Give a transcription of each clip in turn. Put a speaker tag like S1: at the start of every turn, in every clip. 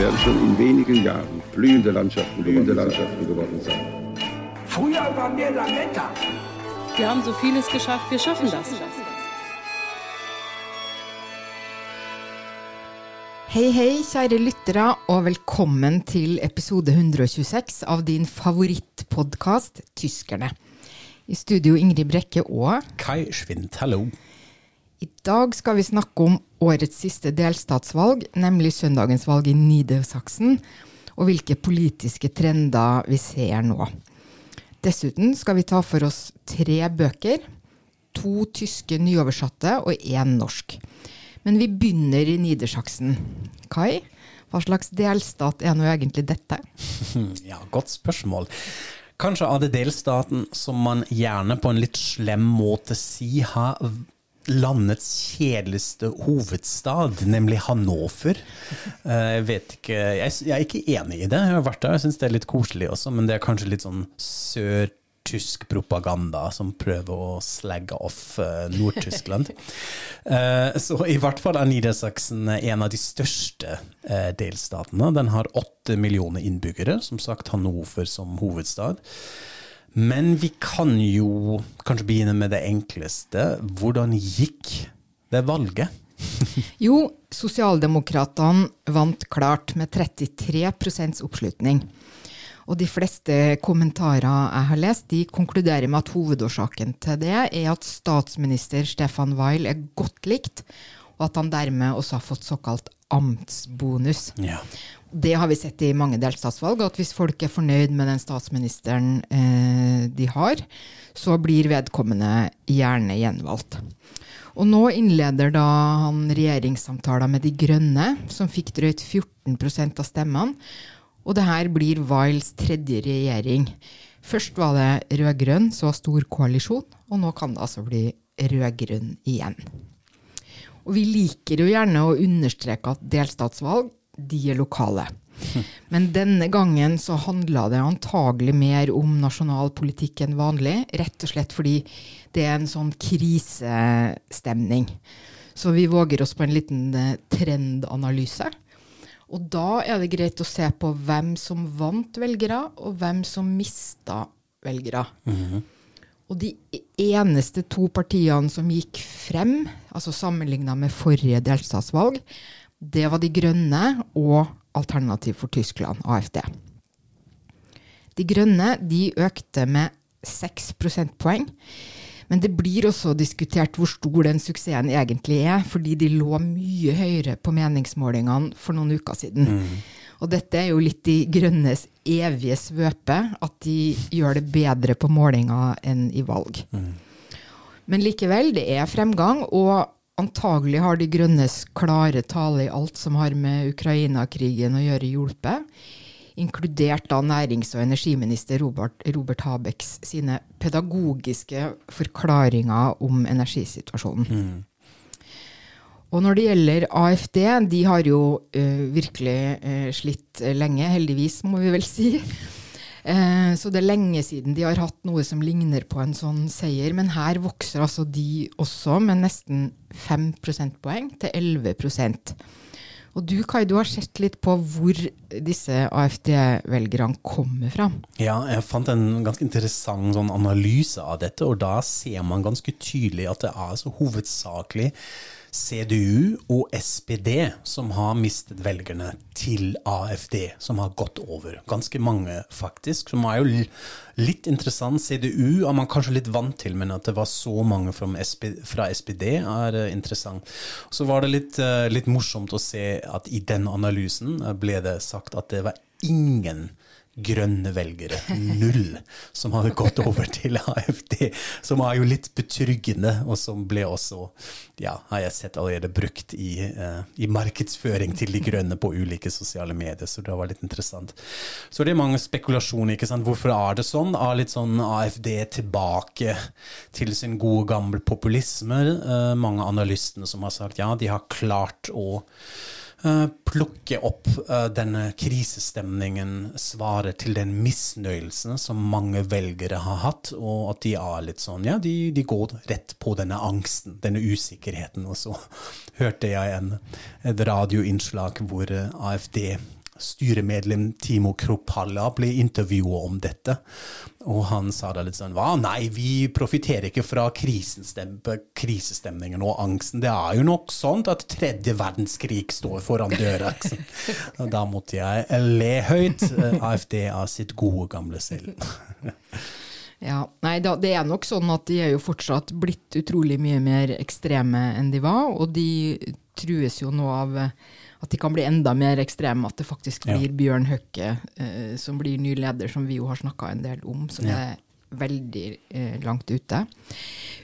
S1: Werden schon in wenigen Jahren blühende Landschaften, blühende Landschaften geworden sein.
S2: Früher waren wir Lametta.
S3: Wir haben so vieles geschafft, wir schaffen das.
S4: Hei, hei, kjære lyttere, og velkommen til episode 126 av din favorittpodkast Tyskerne. I studio Ingrid Brekke og
S5: Kai Schwind, hallo.
S4: I dag skal vi snakke om årets siste delstatsvalg, nemlig søndagens valg i Niedersachsen, og hvilke politiske trender vi ser nå. Dessuten skal vi ta for oss tre bøker, to tyske nyoversatte og én norsk. Men vi begynner i Nidersaksen. Kai, hva slags delstat er nå egentlig dette?
S5: Ja, godt spørsmål. Kanskje av det delstaten som man gjerne på en litt slem måte si har landets kjedeligste hovedstad, nemlig Hannover. Eh, Jeg vet ikke, jeg, jeg er ikke enig i det. Jeg har vært der, jeg syns det er litt koselig også, men det er kanskje litt sånn sør-tysk propaganda som prøver å slagge off eh, Nord-Tyskland. Eh, Så i hvert fall er Niedersachsen en av de største delstatene. Den har åtte millioner innbyggere, som sagt Hannover som hovedstad. Men vi kan jo kanskje begynne med det enkleste. Hvordan gikk det valget?
S4: Jo, Sosialdemokratene vant klart med 33% oppslutning. Og de fleste kommentarer jeg har lest, de konkluderer med at hovedårsaken til det er at statsminister Stefan Weil er godt likt, og at han dermed også har fått såkalt amtsbonus.
S5: Ja.
S4: Det har vi sett i mange delstatsvalg, at hvis folk er fornøyd med den statsministeren eh, de har, så blir vedkommende gjerne gjenvalgt. Og nå innleder da han regjeringssamtaler med De Grønne, som fikk drøyt 14% av stemmene. Og det her blir Wiles tredje regjering. Først var det rød-grønn, så stor koalisjon, og nå kan det altså bli rød-grønn igjen. Og vi liker jo gjerne å understreke at delstatsvalg, de er lokale. Men denne gangen så handla det antagelig mer om nasjonal politikk enn vanlig, rett og slett fordi det er en sånn krisestemning. Så vi våger oss på en liten eh, trendanalyse. Og da er det greit å se på hvem som vant velgere, og hvem som mista velgere. Og de eneste to partiene som gikk frem, altså sammenligna med forrige delstatsvalg, det var De Grønne og Alternativ for Tyskland, AFD. De Grønne de økte med 6 prosentpoeng. Men det blir også diskutert hvor stor den suksessen egentlig er, fordi de lå mye høyere på meningsmålingene for noen uker siden. Og dette er jo litt De Grønnes evige svøpe, at de gjør det bedre på målinger enn i valg. Men likevel, det er fremgang, og antagelig har De Grønnes klare tale i alt som har med Ukraina-krigen å gjøre, hjulpet. Inkludert da nærings- og energiminister Robert, Robert Habecks sine pedagogiske forklaringer om energisituasjonen. Og når det gjelder AFD, de har jo uh, virkelig uh, slitt eh, lenge, heldigvis må vi vel si. Så det er lenge siden de har hatt noe som ligner på en sånn seier, men her vokser altså de også med nesten 5 prosentpoeng til 11% Og du Kai, du har sett litt på hvor disse AFD-velgerne kommer fra.
S5: Ja, jeg fant en ganske interessant sånn analyse av dette, og da ser man ganske tydelig at det er så hovedsakelig CDU og SPD som har mistet velgerne til AFD, som har gått over. Ganske mange, faktisk. Som er jo litt interessant. CDU er man kanskje litt vant til, men at det var så mange fra SPD, fra SPD er eh, interessant. Så var det litt, eh, litt morsomt å se at i den analysen eh, ble det sagt at det var ingen grønne velgere, null, som hadde gått over til AFD. Som er jo litt betryggende, og som ble også, ja, har jeg sett allerede brukt i, uh, i markedsføring til de grønne på ulike sosiale medier, så det var litt interessant. Så det er mange spekulasjoner, ikke sant. Hvorfor er det sånn? Er litt sånn AFD tilbake til sin gode, gamle populisme? Uh, mange av analystene som har sagt ja, de har klart å plukke opp eh, denne krisestemningen, svare til den misnøyelsen som mange velgere har hatt, og at de er litt sånn Ja, de, de går rett på denne angsten, denne usikkerheten. Og så hørte jeg en, et radioinnslag hvor eh, AFD styremedlem Timo Kropalla ble intervjua om dette. Og han sa da litt sånn Hva, nei, vi profitterer ikke fra krisestemningen og angsten. Det er jo nok sånn at tredje verdenskrig står foran døra. da måtte jeg le høyt. Eh, AFD av sitt gode, gamle selv.
S4: Ja, nei, da, Det er nok sånn at de er jo fortsatt blitt utrolig mye mer ekstreme enn de var, og de trues jo nå av at de kan bli enda mer ekstreme, at det faktisk
S5: Ja.
S4: blir Bjørn Høkke eh, som blir ny leder, som vi jo har snakka en del om, som
S5: Ja.
S4: er veldig eh, langt ute.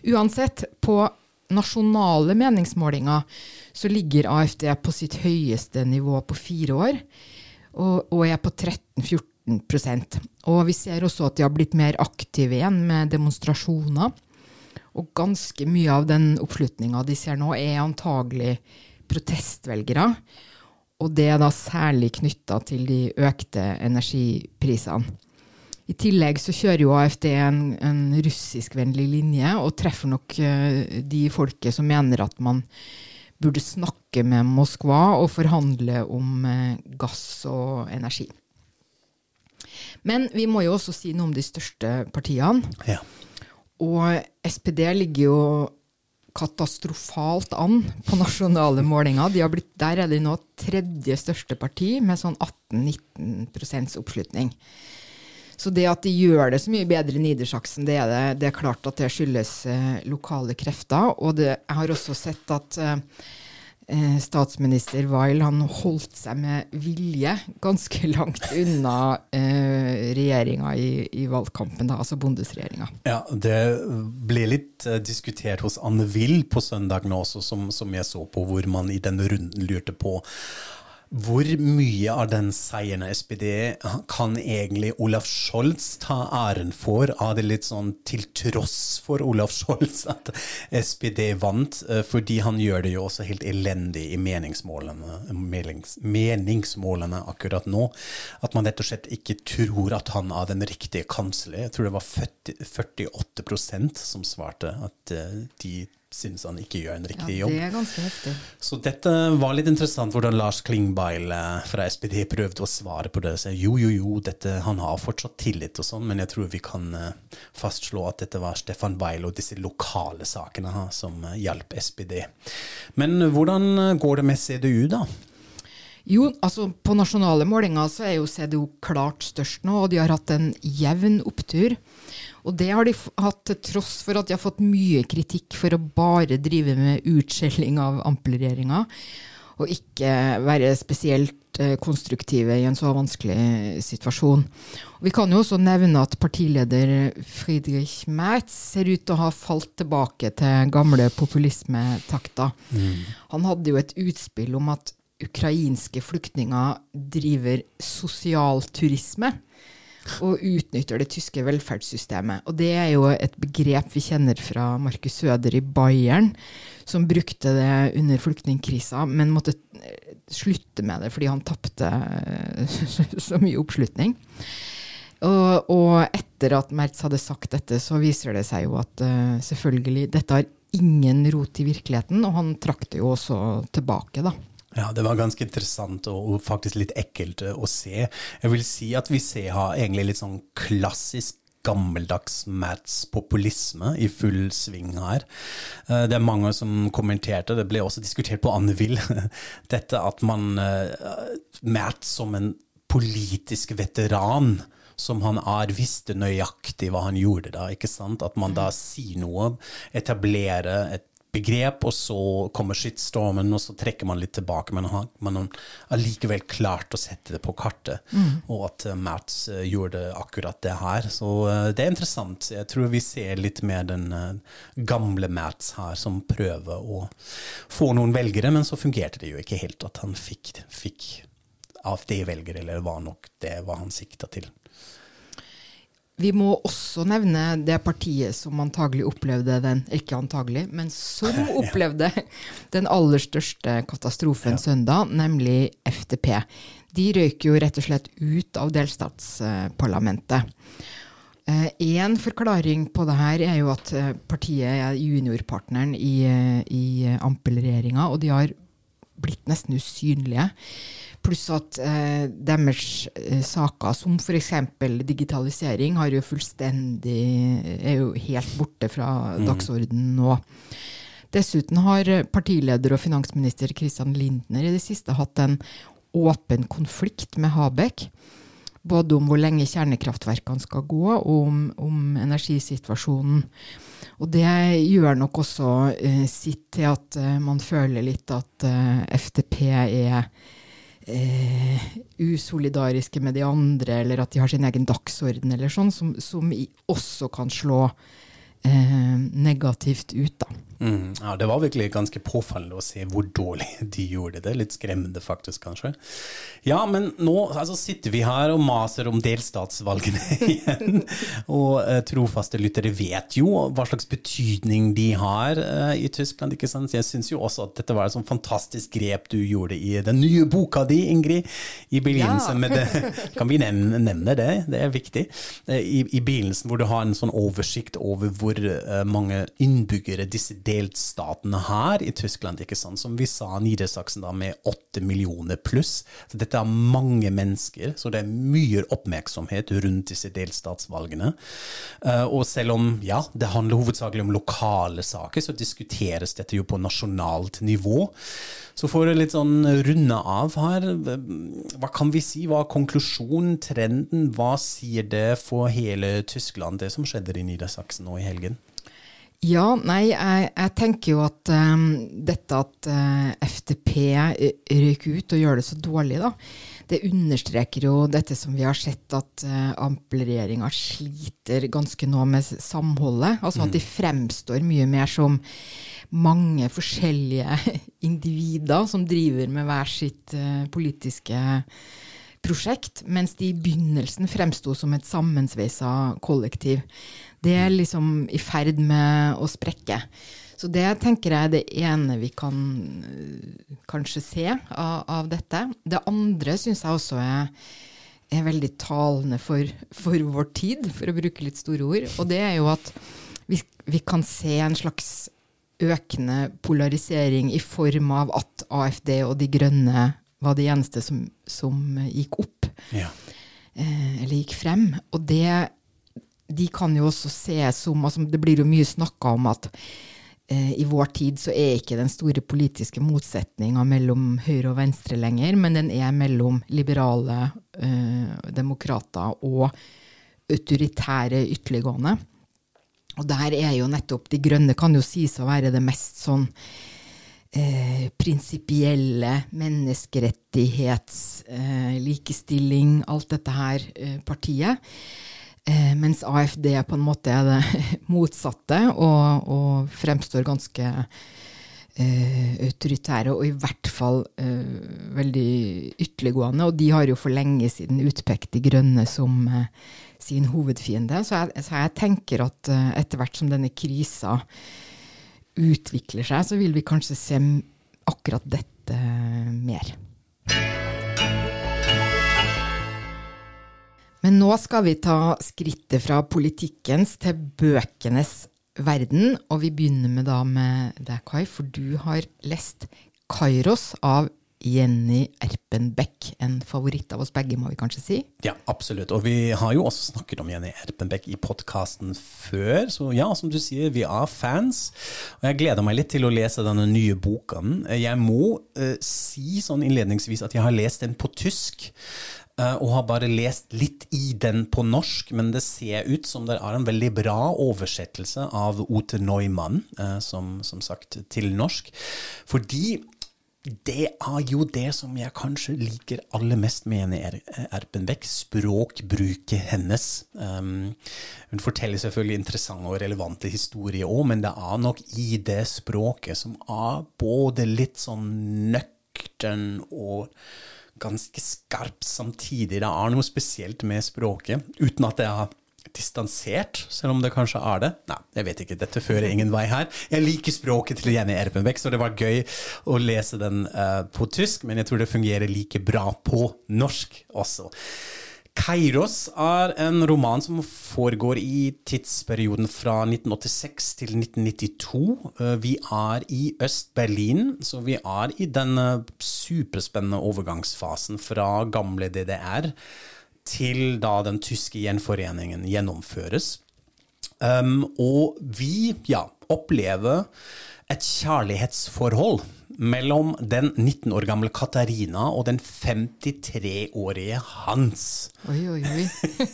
S4: Uansett, på nasjonale meningsmålinger så ligger AFD på sitt høyeste nivå på fire år, og, og er på 13-14% Og vi ser også at de har blitt mer aktive igjen med demonstrasjoner. Og ganske mye av den oppslutninga de ser nå, er antagelig protestvelgere. Og det er da særlig knytta til de økte energiprisene. I tillegg så kjører jo AFD en, en russiskvennlig linje, og treffer nok eh, de folket som mener at man burde snakke med Moskva og forhandle om eh, gass og energi. Men vi må jo også si noe om de største partiene.
S5: Ja.
S4: Og SPD ligger jo katastrofalt an på nasjonale målinger. De blitt, der er de nå tredje største parti, med sånn 18-19 oppslutning. Så det at de gjør det så mye bedre i Nidersaksen, det er, det, det er klart at det skyldes eh, lokale krefter. Og det, jeg har også sett at eh, eh, statsminister Weil han holdt seg med vilje ganske langt unna eh, regjeringa i, i valgkampen, da, altså bondesregjeringa.
S5: Ja, det ble litt eh, diskutert hos Anne Will på søndag nå også, som, som jeg så på, hvor man i denne runden lurte på hvor mye av den seieren SPD kan egentlig Olaf Scholz ta æren for? Av det litt sånn til tross for Olaf Scholz at SPD vant? Eh, Fordi han gjør det jo også helt elendig i meningsmålene, menings, meningsmålene akkurat nå. At man rett og slett ikke tror at han er den riktige kansler. Jeg tror det var 40, 48% som svarte at eh, de syns han ikke gjør en riktig jobb.
S4: Ja, det er ganske heftig.
S5: Så dette var litt interessant hvordan Lars Klingbeil eh, fra SPD prøvde å svare på det. Så jo, jo, jo, dette, han har fortsatt tillit og sånn, men jeg tror vi kan eh, fastslå at dette var Stefan Beil og disse lokale sakene som eh, hjalp SPD. Men hvordan går det med CDU, da?
S4: Jo, altså på nasjonale målinger så er jo CDO klart størst nå, og de har hatt en jevn opptur. Og det har de hatt til tross for at de har fått mye kritikk for å bare drive med utskjelling av Ampel-regjeringa, og ikke være spesielt eh, konstruktive i en så vanskelig situasjon. Og vi kan jo også nevne at partileder Friedrich Merz ser ut til å ha falt tilbake til gamle populismetakter. Han hadde jo et utspill om at ukrainske flyktninger driver sosialturisme og utnytter det tyske velferdssystemet. Og det er jo et begrep vi kjenner fra Markus Søder i Bayern, som brukte det under flyktningkrisa, men måtte eh, slutte med det fordi han tapte eh, så mye oppslutning. Og, og etter at Mertz hadde sagt dette, så viser det seg jo at uh, selvfølgelig dette har ingen rot i virkeligheten, og han trakk det jo også tilbake, da.
S5: Ja, det var ganske interessant og faktisk litt ekkelt eh, å se. Jeg vil si at vi ser har egentlig litt sånn klassisk gammeldags Mats-populisme i full sving her. Eh, Det er mange som kommenterte, det ble også diskutert på Anne Will, dette at man eh, Mats som en politisk veteran som han er, visste nøyaktig hva han gjorde da. ikke sant? At man da sier noe, etablerer et begrep, og så kommer shitstormen, og så trekker man litt tilbake. Men han- man har allikevel klart å sette det på kartet, og at eh, Mats eh, gjorde akkurat det her. Så eh, det er interessant. Jeg tror vi ser litt mer den gamle Mats her, som prøver å få noen velgere, men så fungerte det jo ikke helt at han fikk, fikk de velgere eller var nok det var han sikta til.
S4: Vi må også nevne det partiet som antagelig opplevde den, ikke antagelig, men som opplevde den aller største katastrofen søndag, nemlig FDP. De røyk jo rett og slett ut av delstatsparlamentet. Én forklaring på det her er jo at eh, partiet er juniorpartneren i, eh, i Ampel-regjeringa, og de har blitt nesten usynlige. Pluss at eh, deres eh, saker, som f.eks. digitalisering, har jo fullstendig er jo helt borte fra dagsordenen nå. Dessuten har partileder og finansminister Christian Lindner i det siste hatt en åpen konflikt med Habek. Både om hvor lenge kjernekraftverkene skal gå, og om, om energisituasjonen. Og det gjør nok også eh, sitt til at eh, man føler litt at eh, FTP er eh, usolidariske med de andre, eller at de har sin egen dagsorden, eller sånn, som, som også kan slå eh, negativt ut, da.
S5: Mm, ja, det var virkelig ganske påfallende å se hvor dårlig de gjorde det. Litt skremmende, faktisk, kanskje. Ja, men nå altså, sitter vi her og maser om delstatsvalgene igjen. og eh, trofaste lyttere vet jo hva slags betydning de har eh, i Tyskland. ikke sant? Jeg syns jo også at dette var et sånn fantastisk grep du gjorde i den nye boka di, Ingrid. I begynnelsen
S4: Ja.
S5: med det. Kan vi nevne, nevne det? Det er viktig. Eh, I, I begynnelsen hvor du har en sånn oversikt over hvor eh, mange innbyggere disse delstatene har i Tyskland, ikke sant? som vi sa Niedersachsen da med åtte millioner pluss. Så dette er mange mennesker, så det er mye oppmerksomhet rundt disse delstatsvalgene. Eh, og selv om ja, det handler hovedsakelig om lokale saker, så diskuteres dette jo på nasjonalt nivå. Så for å litt sånn runde av her, hva kan vi si? Hva er konklusjonen, trenden? Hva sier det for hele Tyskland, det som skjedde i Niedersachsen nå i helgen?
S4: Ja, nei, jeg, jeg tenker jo at um, dette at uh, FTP røyker ut og gjør det så dårlig, da, det understreker jo dette som vi har sett, at uh, Ampel-regjeringa sliter ganske nå med samholdet. Altså at de fremstår mye mer som mange forskjellige individer som driver med hver sitt uh, politiske prosjekt, mens de i begynnelsen fremsto som et sammensveisa kollektiv. Det er liksom i ferd med å sprekke. Så det tenker jeg er det ene vi kan øh, kanskje se av, av dette. Det andre syns jeg også er, er veldig talende for, for vår tid, for å bruke litt store ord. Og det er jo at vi, vi kan se en slags økende polarisering i form av at AFD og De grønne var de eneste som, som gikk opp,
S5: Ja.
S4: eh, eller gikk frem. Og det, de kan jo også ses som altså Det blir jo mye snakka om at eh, i vår tid så er ikke den store politiske motsetninga mellom høyre og venstre lenger, men den er mellom liberale eh, demokrater og autoritære ytterliggående. Og der er jo nettopp De grønne kan jo sies å være det mest sånn eh, prinsipielle, menneskerettighets, eh, likestilling, alt dette her eh, partiet. Eh, mens AFD på en måte er det motsatte, og, og fremstår ganske eh, autoritære, og i hvert fall eh, veldig ytterliggående. Og de har jo for lenge siden utpekt De grønne som eh, sin hovedfiende. Så jeg, så jeg tenker at etter hvert som denne krisa utvikler seg, så vil vi kanskje se akkurat dette mer. Men nå skal vi ta skrittet fra politikkens til bøkenes verden, og vi begynner med da med deg, Kai, for du har lest Kairos av Jenny Erpenbeck, en favoritt av oss begge, må vi kanskje si?
S5: Ja, absolutt. Og vi har jo også snakket om Jenny Erpenbeck i podkasten før, så ja, som du sier, vi er fans. Og jeg gleder meg litt til å lese denne nye boka. Jeg må eh, si sånn innledningsvis at jeg har lest den på tysk. Eh, og har bare lest litt i den på norsk, men det ser ut som det er en veldig bra oversettelse av Ote Neumann, eh, som, som sagt, til norsk. Fordi det er jo det som jeg kanskje liker aller mest med Erne Erpenbeck, språkbruket hennes. Um, hun forteller selvfølgelig interessante og relevante historier òg, men det er nok i det språket som er både litt sånn nøktern og ganske skarp samtidig. Det er noe spesielt med språket, uten at det er distansert, selv om det kanskje er det. Nei, jeg vet ikke, dette fører ingen vei her. Jeg liker språket til Jenny Erpenbeck, så det var gøy å lese den uh, på tysk, men jeg tror det fungerer like bra på norsk også. Kairos er en roman som foregår i tidsperioden fra 1986 til 1992. Eh, vi er i Øst-Berlin, så vi er i denne superspennende overgangsfasen fra gamle DDR til da den tyske gjenforeningen gjennomføres. Um, og vi ja, opplever et kjærlighetsforhold mellom den 19 år gamle Katarina og den 53-årige Hans.
S4: Oi, oi, oi.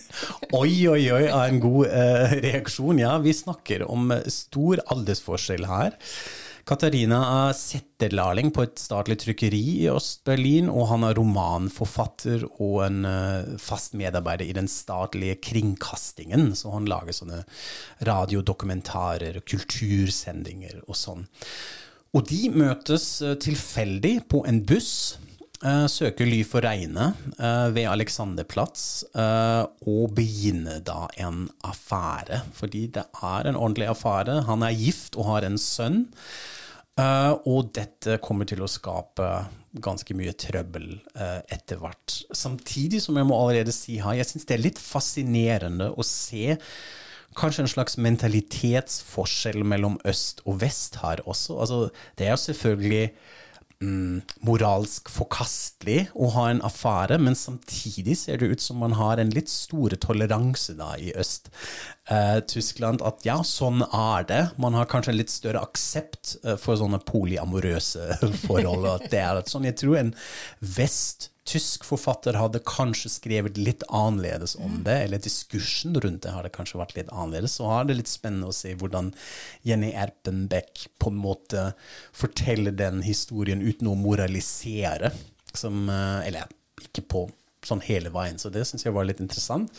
S5: oi, oi, oi er en god eh, reaksjon. Ja, vi snakker om stor aldersforskjell her. Katarina er setterlærling på et statlig trykkeri i Øst-Berlin, og han er romanforfatter og en uh, fast medarbeider i den statlige kringkastingen. Så han lager sånne radiodokumentarer, kultursendinger og sånn. Og de møtes uh, tilfeldig på en buss. Uh, søker ly for regnet uh, ved Alexanderplatz og begynner da en affære. Fordi det er en ordentlig affære. Han er gift og har en sønn. og dette kommer til å skape ganske mye trøbbel etter hvert. Samtidig som jeg må allerede si her, jeg syns det er litt fascinerende å se kanskje en slags mentalitetsforskjell mellom øst og vest her også. Altså, det er jo selvfølgelig mm, moralsk forkastelig å ha en affære, men samtidig ser det ut som man har en litt store toleranse da i Øst-Tyskland. at ja, sånn er det. Man har kanskje en litt større aksept uh, for sånne polyamorøse forhold. at det er sånn. Jeg tror en vest tysk forfatter hadde kanskje skrevet litt annerledes om det, eller diskursen rundt det hadde kanskje vært litt annerledes. Så er det litt spennende å se hvordan Jenny Erpenbeck på en måte forteller den historien uten å moralisere. Som, eh, eller ikke på sånn hele veien, så det syns jeg var litt interessant.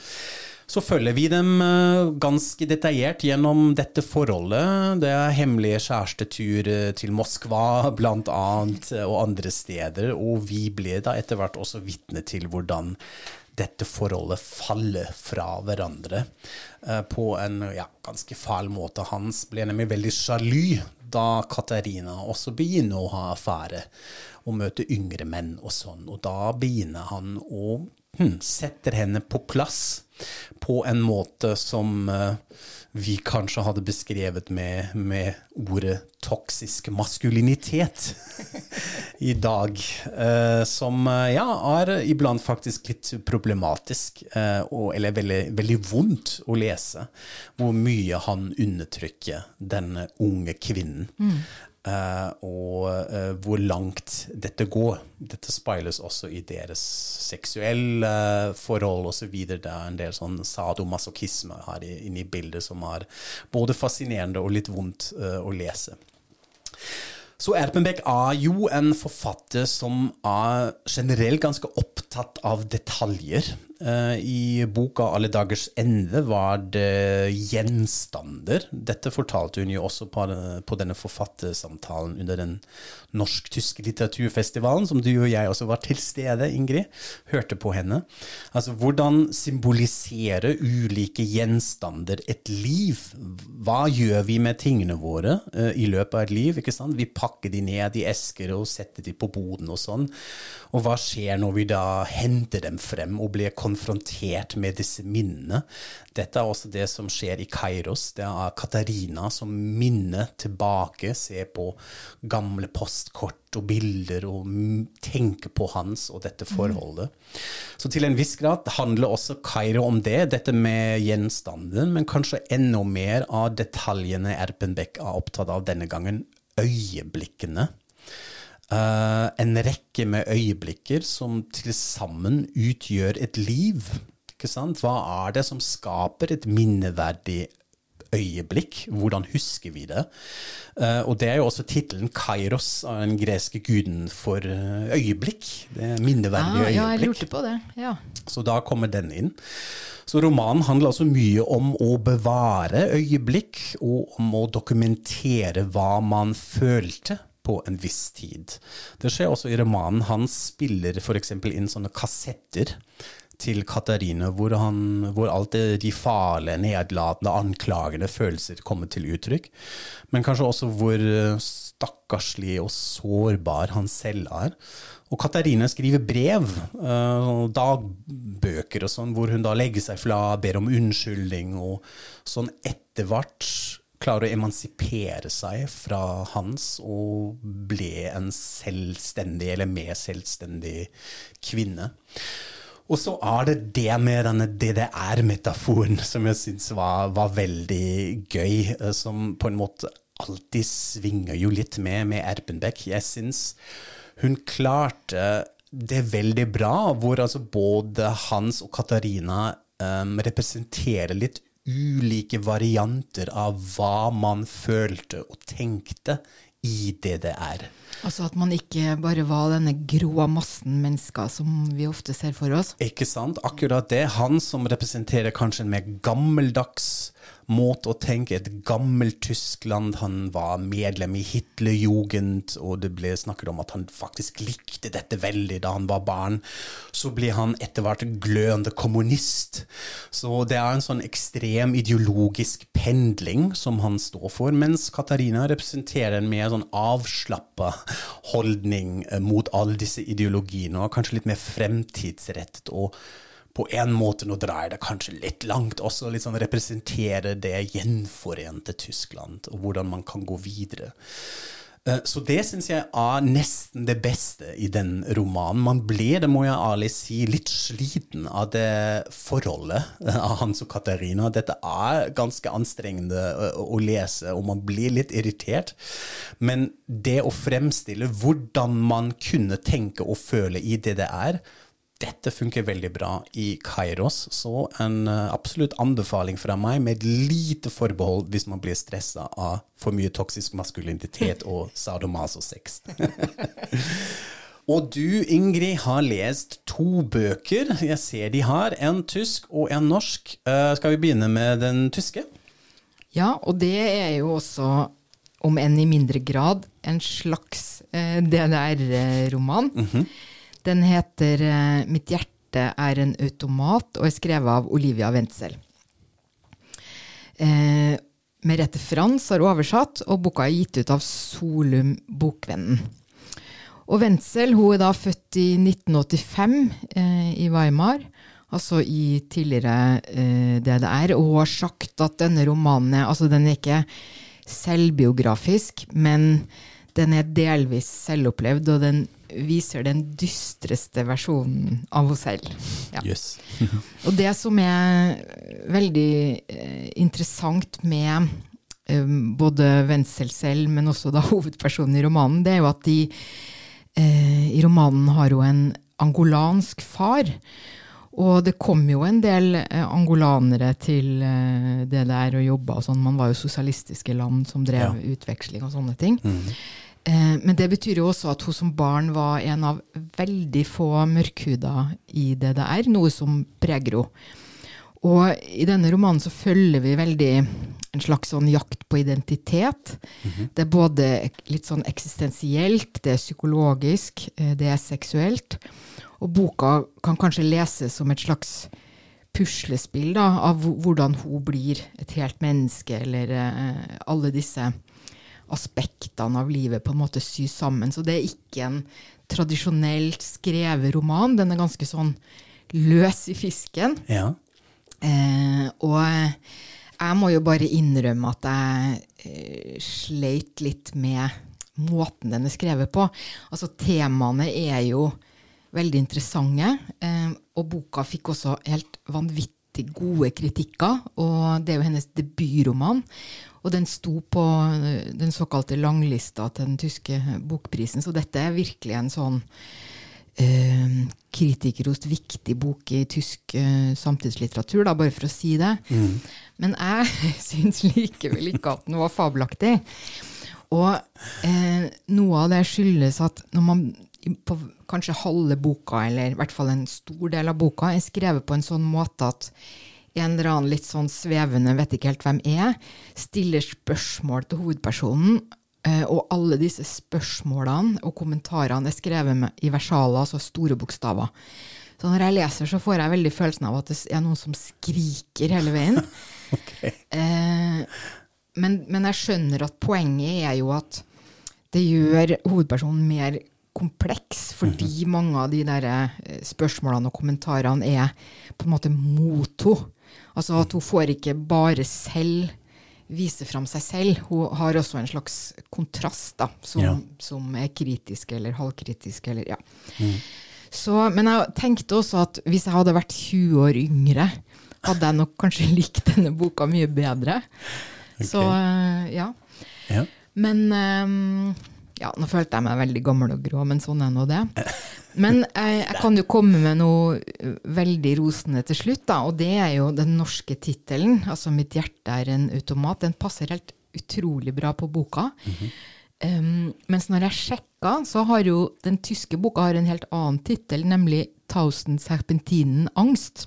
S5: Så følger vi dem eh, ganske detaljert gjennom dette forholdet. Det er hemmelige kjærestetur eh, til Moskva blant annet, eh, og andre steder. Og vi ble da etter hvert også vitne til hvordan dette forholdet faller fra hverandre på en ja, ganske fæl måte. Hans ble nemlig veldig sjalu da Katarina også begynner å ha affære og møte yngre menn og sånn. Og da begynner han å hmm, sette henne på plass på en måte som uh, vi kanskje hadde beskrevet med, med ordet toksisk maskulinitet i dag. Uh, som uh, ja, er iblant faktisk litt problematisk, eller veldig, veldig vondt å lese. Hvor mye han undertrykker denne unge kvinnen. Mm. Uh, og uh, hvor langt dette går. Dette speiles også i deres seksuelle uh, forhold osv. Det er en del sånn sadomasochisme her inne i bildet som er både fascinerende og litt vondt å lese. Så Erpenbeck er jo en forfatter som er generelt ganske opptatt av detaljer. Eh, I boka 'Alle dagers ende' var det gjenstander. Dette fortalte hun jo også på denne forfattersamtalen under den norsk-tyske litteraturfestivalen, som du og jeg også var til stede, Ingrid. Hørte på henne. Altså, hvordan symbolisere ulike gjenstander et liv? Hva gjør vi med tingene våre uh, i løpet av et liv? ikke sant? Vi pakker de ned i esker og setter de på boden og sånn. Og hva skjer når vi da henter dem frem og blir konfrontert med disse minnene? Dette er også det som skjer i Kairos. Det er Katarina som minner tilbake, ser på gamle postkort og bilder og tenker på hans og dette forholdet. Mm. Så til en viss grad handler også Kairo om det, dette med gjenstanden, men kanskje enda mer av detaljene Erpenbeck er opptatt av denne gangen, øyeblikkene. Eh, en rekke med øyeblikker som til sammen utgjør et liv. Ikke sant? Hva er det som skaper et minneverdig øyeblikk? Hvordan husker vi det? Uh, og det er jo også tittelen Kairos, av den greske guden for eh, øyeblikk. Det er minneverdige
S4: Ah, ja, jeg lurte på det. Ja.
S5: Så da kommer den inn. Så romanen handler altså mye om å bevare øyeblikk, og om å dokumentere hva man følte på en viss tid. Det skjer også i romanen. Han spiller f.eks. inn sånne kassetter til Katarina, hvor, hvor alt det, de farlige, nedlatende, anklagende følelser kommer til uttrykk. Men kanskje også hvor eh, stakkarslig og sårbar han selv er. Og Katarina skriver brev, eh, dagbøker og sånn, hvor hun da legger seg flat, ber om unnskyldning, og sånn etter hvert klarer å emansipere seg fra hans og ble en selvstendig, eller mer selvstendig kvinne. Og så er det det med denne DDR-metaforen som jeg syns var, var veldig gøy, eh, som på en måte alltid svinger jo litt med med Erpenbeck. Jeg syns hun klarte det veldig bra, hvor altså både Hans og Katarina um, representerer litt ulike varianter av hva man følte og tenkte i DDR.
S4: Altså at man ikke bare var denne grå massen mennesker som vi ofte ser for oss.
S5: Ikke sant? Akkurat det. Han som representerer kanskje en mer gammeldags måte å tenke, et gammelt Tyskland. Han var medlem i Hitlerjugend, og det ble snakket om at han faktisk likte dette veldig da han var barn. Så ble han etter hvert glødende kommunist. Så det er en sånn ekstrem ideologisk pendling som han står for, mens Katarina representerer en mer sånn avslappa holdning eh, mot alle disse ideologiene, og kanskje litt mer fremtidsrettet. og på en måte, nå drar jeg det kanskje litt langt, også sånn representere det gjenforente Tyskland, og hvordan man kan gå videre. Eh, Så det syns jeg er nesten det beste i den romanen. Man ble, det må jeg ærlig si, litt sliten av det forholdet eh, av Hans og Katarina. Dette er ganske anstrengende eh, å lese, og man blir litt irritert. Men det å fremstille hvordan man kunne tenke og føle i DDR, dette funker veldig bra i Kairos, så en eh, absolutt anbefaling fra meg, med et lite forbehold hvis man blir stressa av for mye toksisk maskulinitet og sadomaso-sex. og du, Ingrid, har lest to bøker. Jeg ser de har, en tysk og en norsk. Eh, skal vi begynne med den tyske?
S4: Ja, og det er jo også, om enn i mindre grad, en slags eh, DDR-roman. Den heter eh, 'Mitt hjerte er en automat' og er skrevet av Olivia Wenzel. Eh, Merete Frans har oversatt, og boka er gitt ut av Solum Bokvennen. Og Wenzel hun er da født i 1985 eh, i Weimar, altså i tidligere eh, DDR, og hun har sagt at denne romanen er, altså den er ikke selvbiografisk, men den er delvis selvopplevd, og den viser den dystreste versjonen av oss selv. Ja.
S5: Yes.
S4: Og det som er veldig eh, interessant med eh, både Wenzel selv, men også da hovedpersonen i romanen, det er jo at de eh, i romanen har jo en angolansk far. Og det kom jo en del angolanere til det der og jobba og sånn. Man var jo sosialistiske land som drev utveksling og sånne ting. Eh, men det betyr jo også at hun som barn var en av veldig få mørkhuda i DDR, noe som preger henne. Og i denne romanen så følger vi veldig en slags sånn jakt på identitet. Det er både litt sånn eksistensielt, det er psykologisk, eh, det er seksuelt. Og boka kan kanskje leses som et slags puslespill da, av hvordan hun blir et helt menneske, eller eh, alle disse aspektene av livet på en måte sys sammen. Så det er ikke en tradisjonelt skrevet roman. Den er ganske sånn løs i fisken.
S5: Ja.
S4: Eh, og jeg må jo bare innrømme at jeg eh, sleit litt med måten den er skrevet på. Altså Temaene er jo veldig interessante, eh, og boka fikk også helt vanvittig gode kritikker, og det er jo hennes debutroman. Og den sto på eh, den såkalte langlista til den tyske bokprisen, så dette er virkelig en sånn eh, kritikerrost viktig bok i tysk eh, samtidslitteratur, da, bare for å si det. Men jeg syns likevel ikke at den var fabelaktig. Og eh, noe av det skyldes at når man på kanskje halve boka, eller i hvert fall en stor del av boka, er skrevet på en sånn måte at en eller annen litt sånn svevende, vet ikke helt hvem er, stiller spørsmål til hovedpersonen, eh, og alle disse spørsmålene og kommentarene er skrevet med, i versaler, altså store bokstaver. Så når jeg leser, så får jeg veldig følelsen av at det er noen som skriker hele veien. Eh, men, men jeg skjønner at poenget er jo at det gjør hovedpersonen mer kompleks, fordi mange av de der eh, spørsmålene og kommentarene er på en måte mot henne. Altså at hun får ikke bare selv vise fram seg selv, hun har også en slags kontrast da, som,
S5: Ja.
S4: som er kritisk eller halvkritisk. Eller, ja. Så, men jeg tenkte også at hvis jeg hadde vært 20 år yngre, hadde jeg nok kanskje likt denne boka mye bedre. Så eh, ja.
S5: Ja.
S4: Men eh, ja, nå følte jeg meg veldig gammel og grå, men sånn er nå det. Men jeg, jeg kan jo komme med noe eh, veldig rosende til slutt, da, og det er jo den norske tittelen, altså 'Mitt hjerte er en automat'. Den passer helt utrolig bra på boka. Um, mens når jeg sjekka, så har jo den tyske boka har en helt annen tittel, nemlig 'Thousand serpentinen angst'.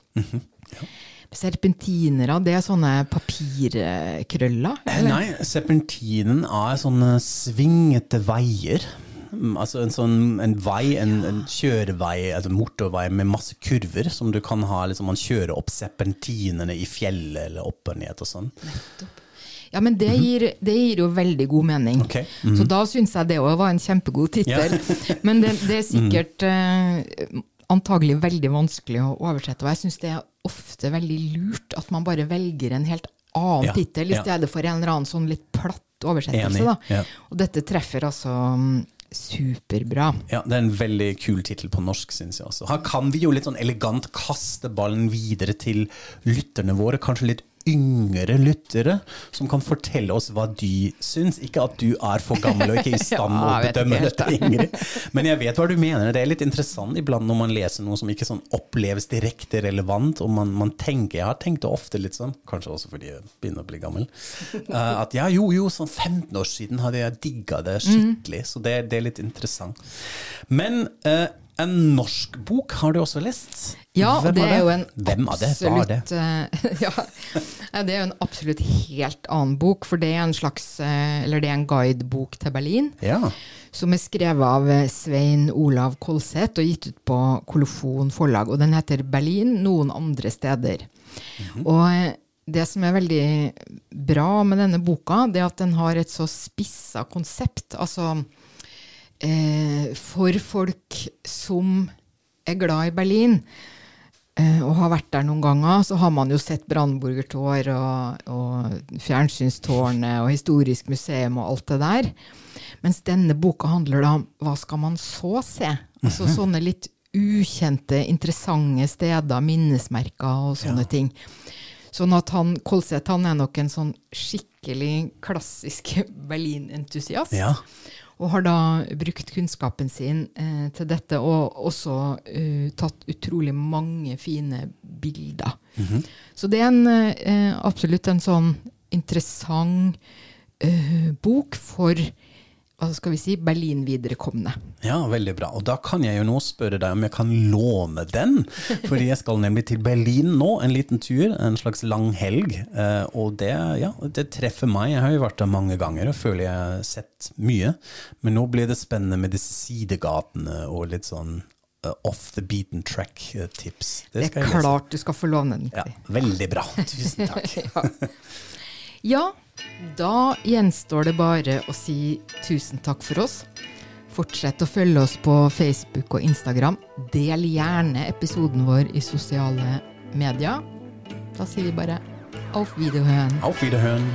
S4: Serpentinere, det er sånne papirkrøller?
S5: Eller? Nei, serpentinen er sånne svingete veier. Mm, Altså en sånn en vei, en, en kjørevei, altså motorvei med masse kurver som du kan ha. Liksom, man kjører opp serpentinene i fjellet eller opp og ned og sånn.
S4: Ja, men det gir, det gir jo veldig god mening.
S5: Ok,
S4: Så da syns jeg det òg var en kjempegod tittel. Men det, det er sikkert eh, antagelig veldig vanskelig å oversette. Og jeg syns det er ofte veldig lurt at man bare velger en helt annen
S5: Ja,
S4: tittel i stedet for en eller annen sånn litt platt oversettelse.
S5: Enig.
S4: Og dette treffer altså mm, superbra.
S5: Ja, Det er en veldig kul tittel på norsk, syns jeg også. Her kan vi jo litt sånn elegant kaste ballen videre til lytterne våre, kanskje litt yngre lyttere, som kan fortelle oss hva de syns. Ikke at du er for gammel og ikke i stand
S4: Ja,
S5: å bedømme dette, Ingrid. Men jeg vet hva du mener. Det er litt interessant iblant når man leser noe som ikke sånn oppleves direkte relevant, og man, man tenker Jeg har tenkt det ofte litt sånn, kanskje også fordi jeg begynner å bli gammel, eh, at ja, jo, jo, sånn 15 år siden hadde jeg digga det skikkelig. Så det, det er litt interessant. Men eh, en norsk bok har du også lest?
S4: Ja, og
S5: Hvem
S4: det
S5: er,
S4: er jo en
S5: Hvem av det det?
S4: absolutt eh, ja, det er jo en absolutt helt annen bok, for det er en slags eh, Eller det er en guidebok til Berlin.
S5: Ja.
S4: Som er skrevet av eh, Svein Olav Kolseth og gitt ut på Kolofon forlag. Og den heter 'Berlin noen andre steder'. Og eh, det som er veldig bra med denne boka, det er at den har et så spissa konsept. Altså eh, for folk som er glad i Berlin, eh, og har vært der noen ganger, så har man jo sett Brandenburger-tår og, og Fjernsynstårnet og Historisk museum og alt det der. Mens denne boka handler da om hva skal man så se? Altså sånne litt ukjente, interessante steder, minnesmerker og sånne ting. Sånn at han, Kolseth han er nok en sånn skikkelig klassisk Berlin-entusiast.
S5: Ja.
S4: Og har da brukt kunnskapen sin eh, til dette, og også uh, tatt utrolig mange fine bilder. Så det er en, eh, absolutt en sånn interessant eh, bok for hva skal vi si, Berlin-viderekomne.
S5: Ja, veldig bra. Og da kan jeg jo nå spørre deg om jeg kan låne den. Fordi jeg skal nemlig til Berlin nå, en liten tur, en slags lang helg. Eh, og det, ja, det treffer meg. Jeg har jo vært der mange ganger og føler jeg har sett mye. Men nå blir det spennende med disse sidegatene og litt sånn eh, off the beaten track-tips.
S4: Det er klart du skal få låne den.
S5: Ja, veldig bra. Tusen takk.
S4: Ja, da gjenstår det bare å si tusen takk for oss. Fortsett å følge oss på Facebook og Instagram. Del gjerne episoden vår i sosiale medier. Da sier vi bare auf Wiederhören.
S5: Auf Wiederhören.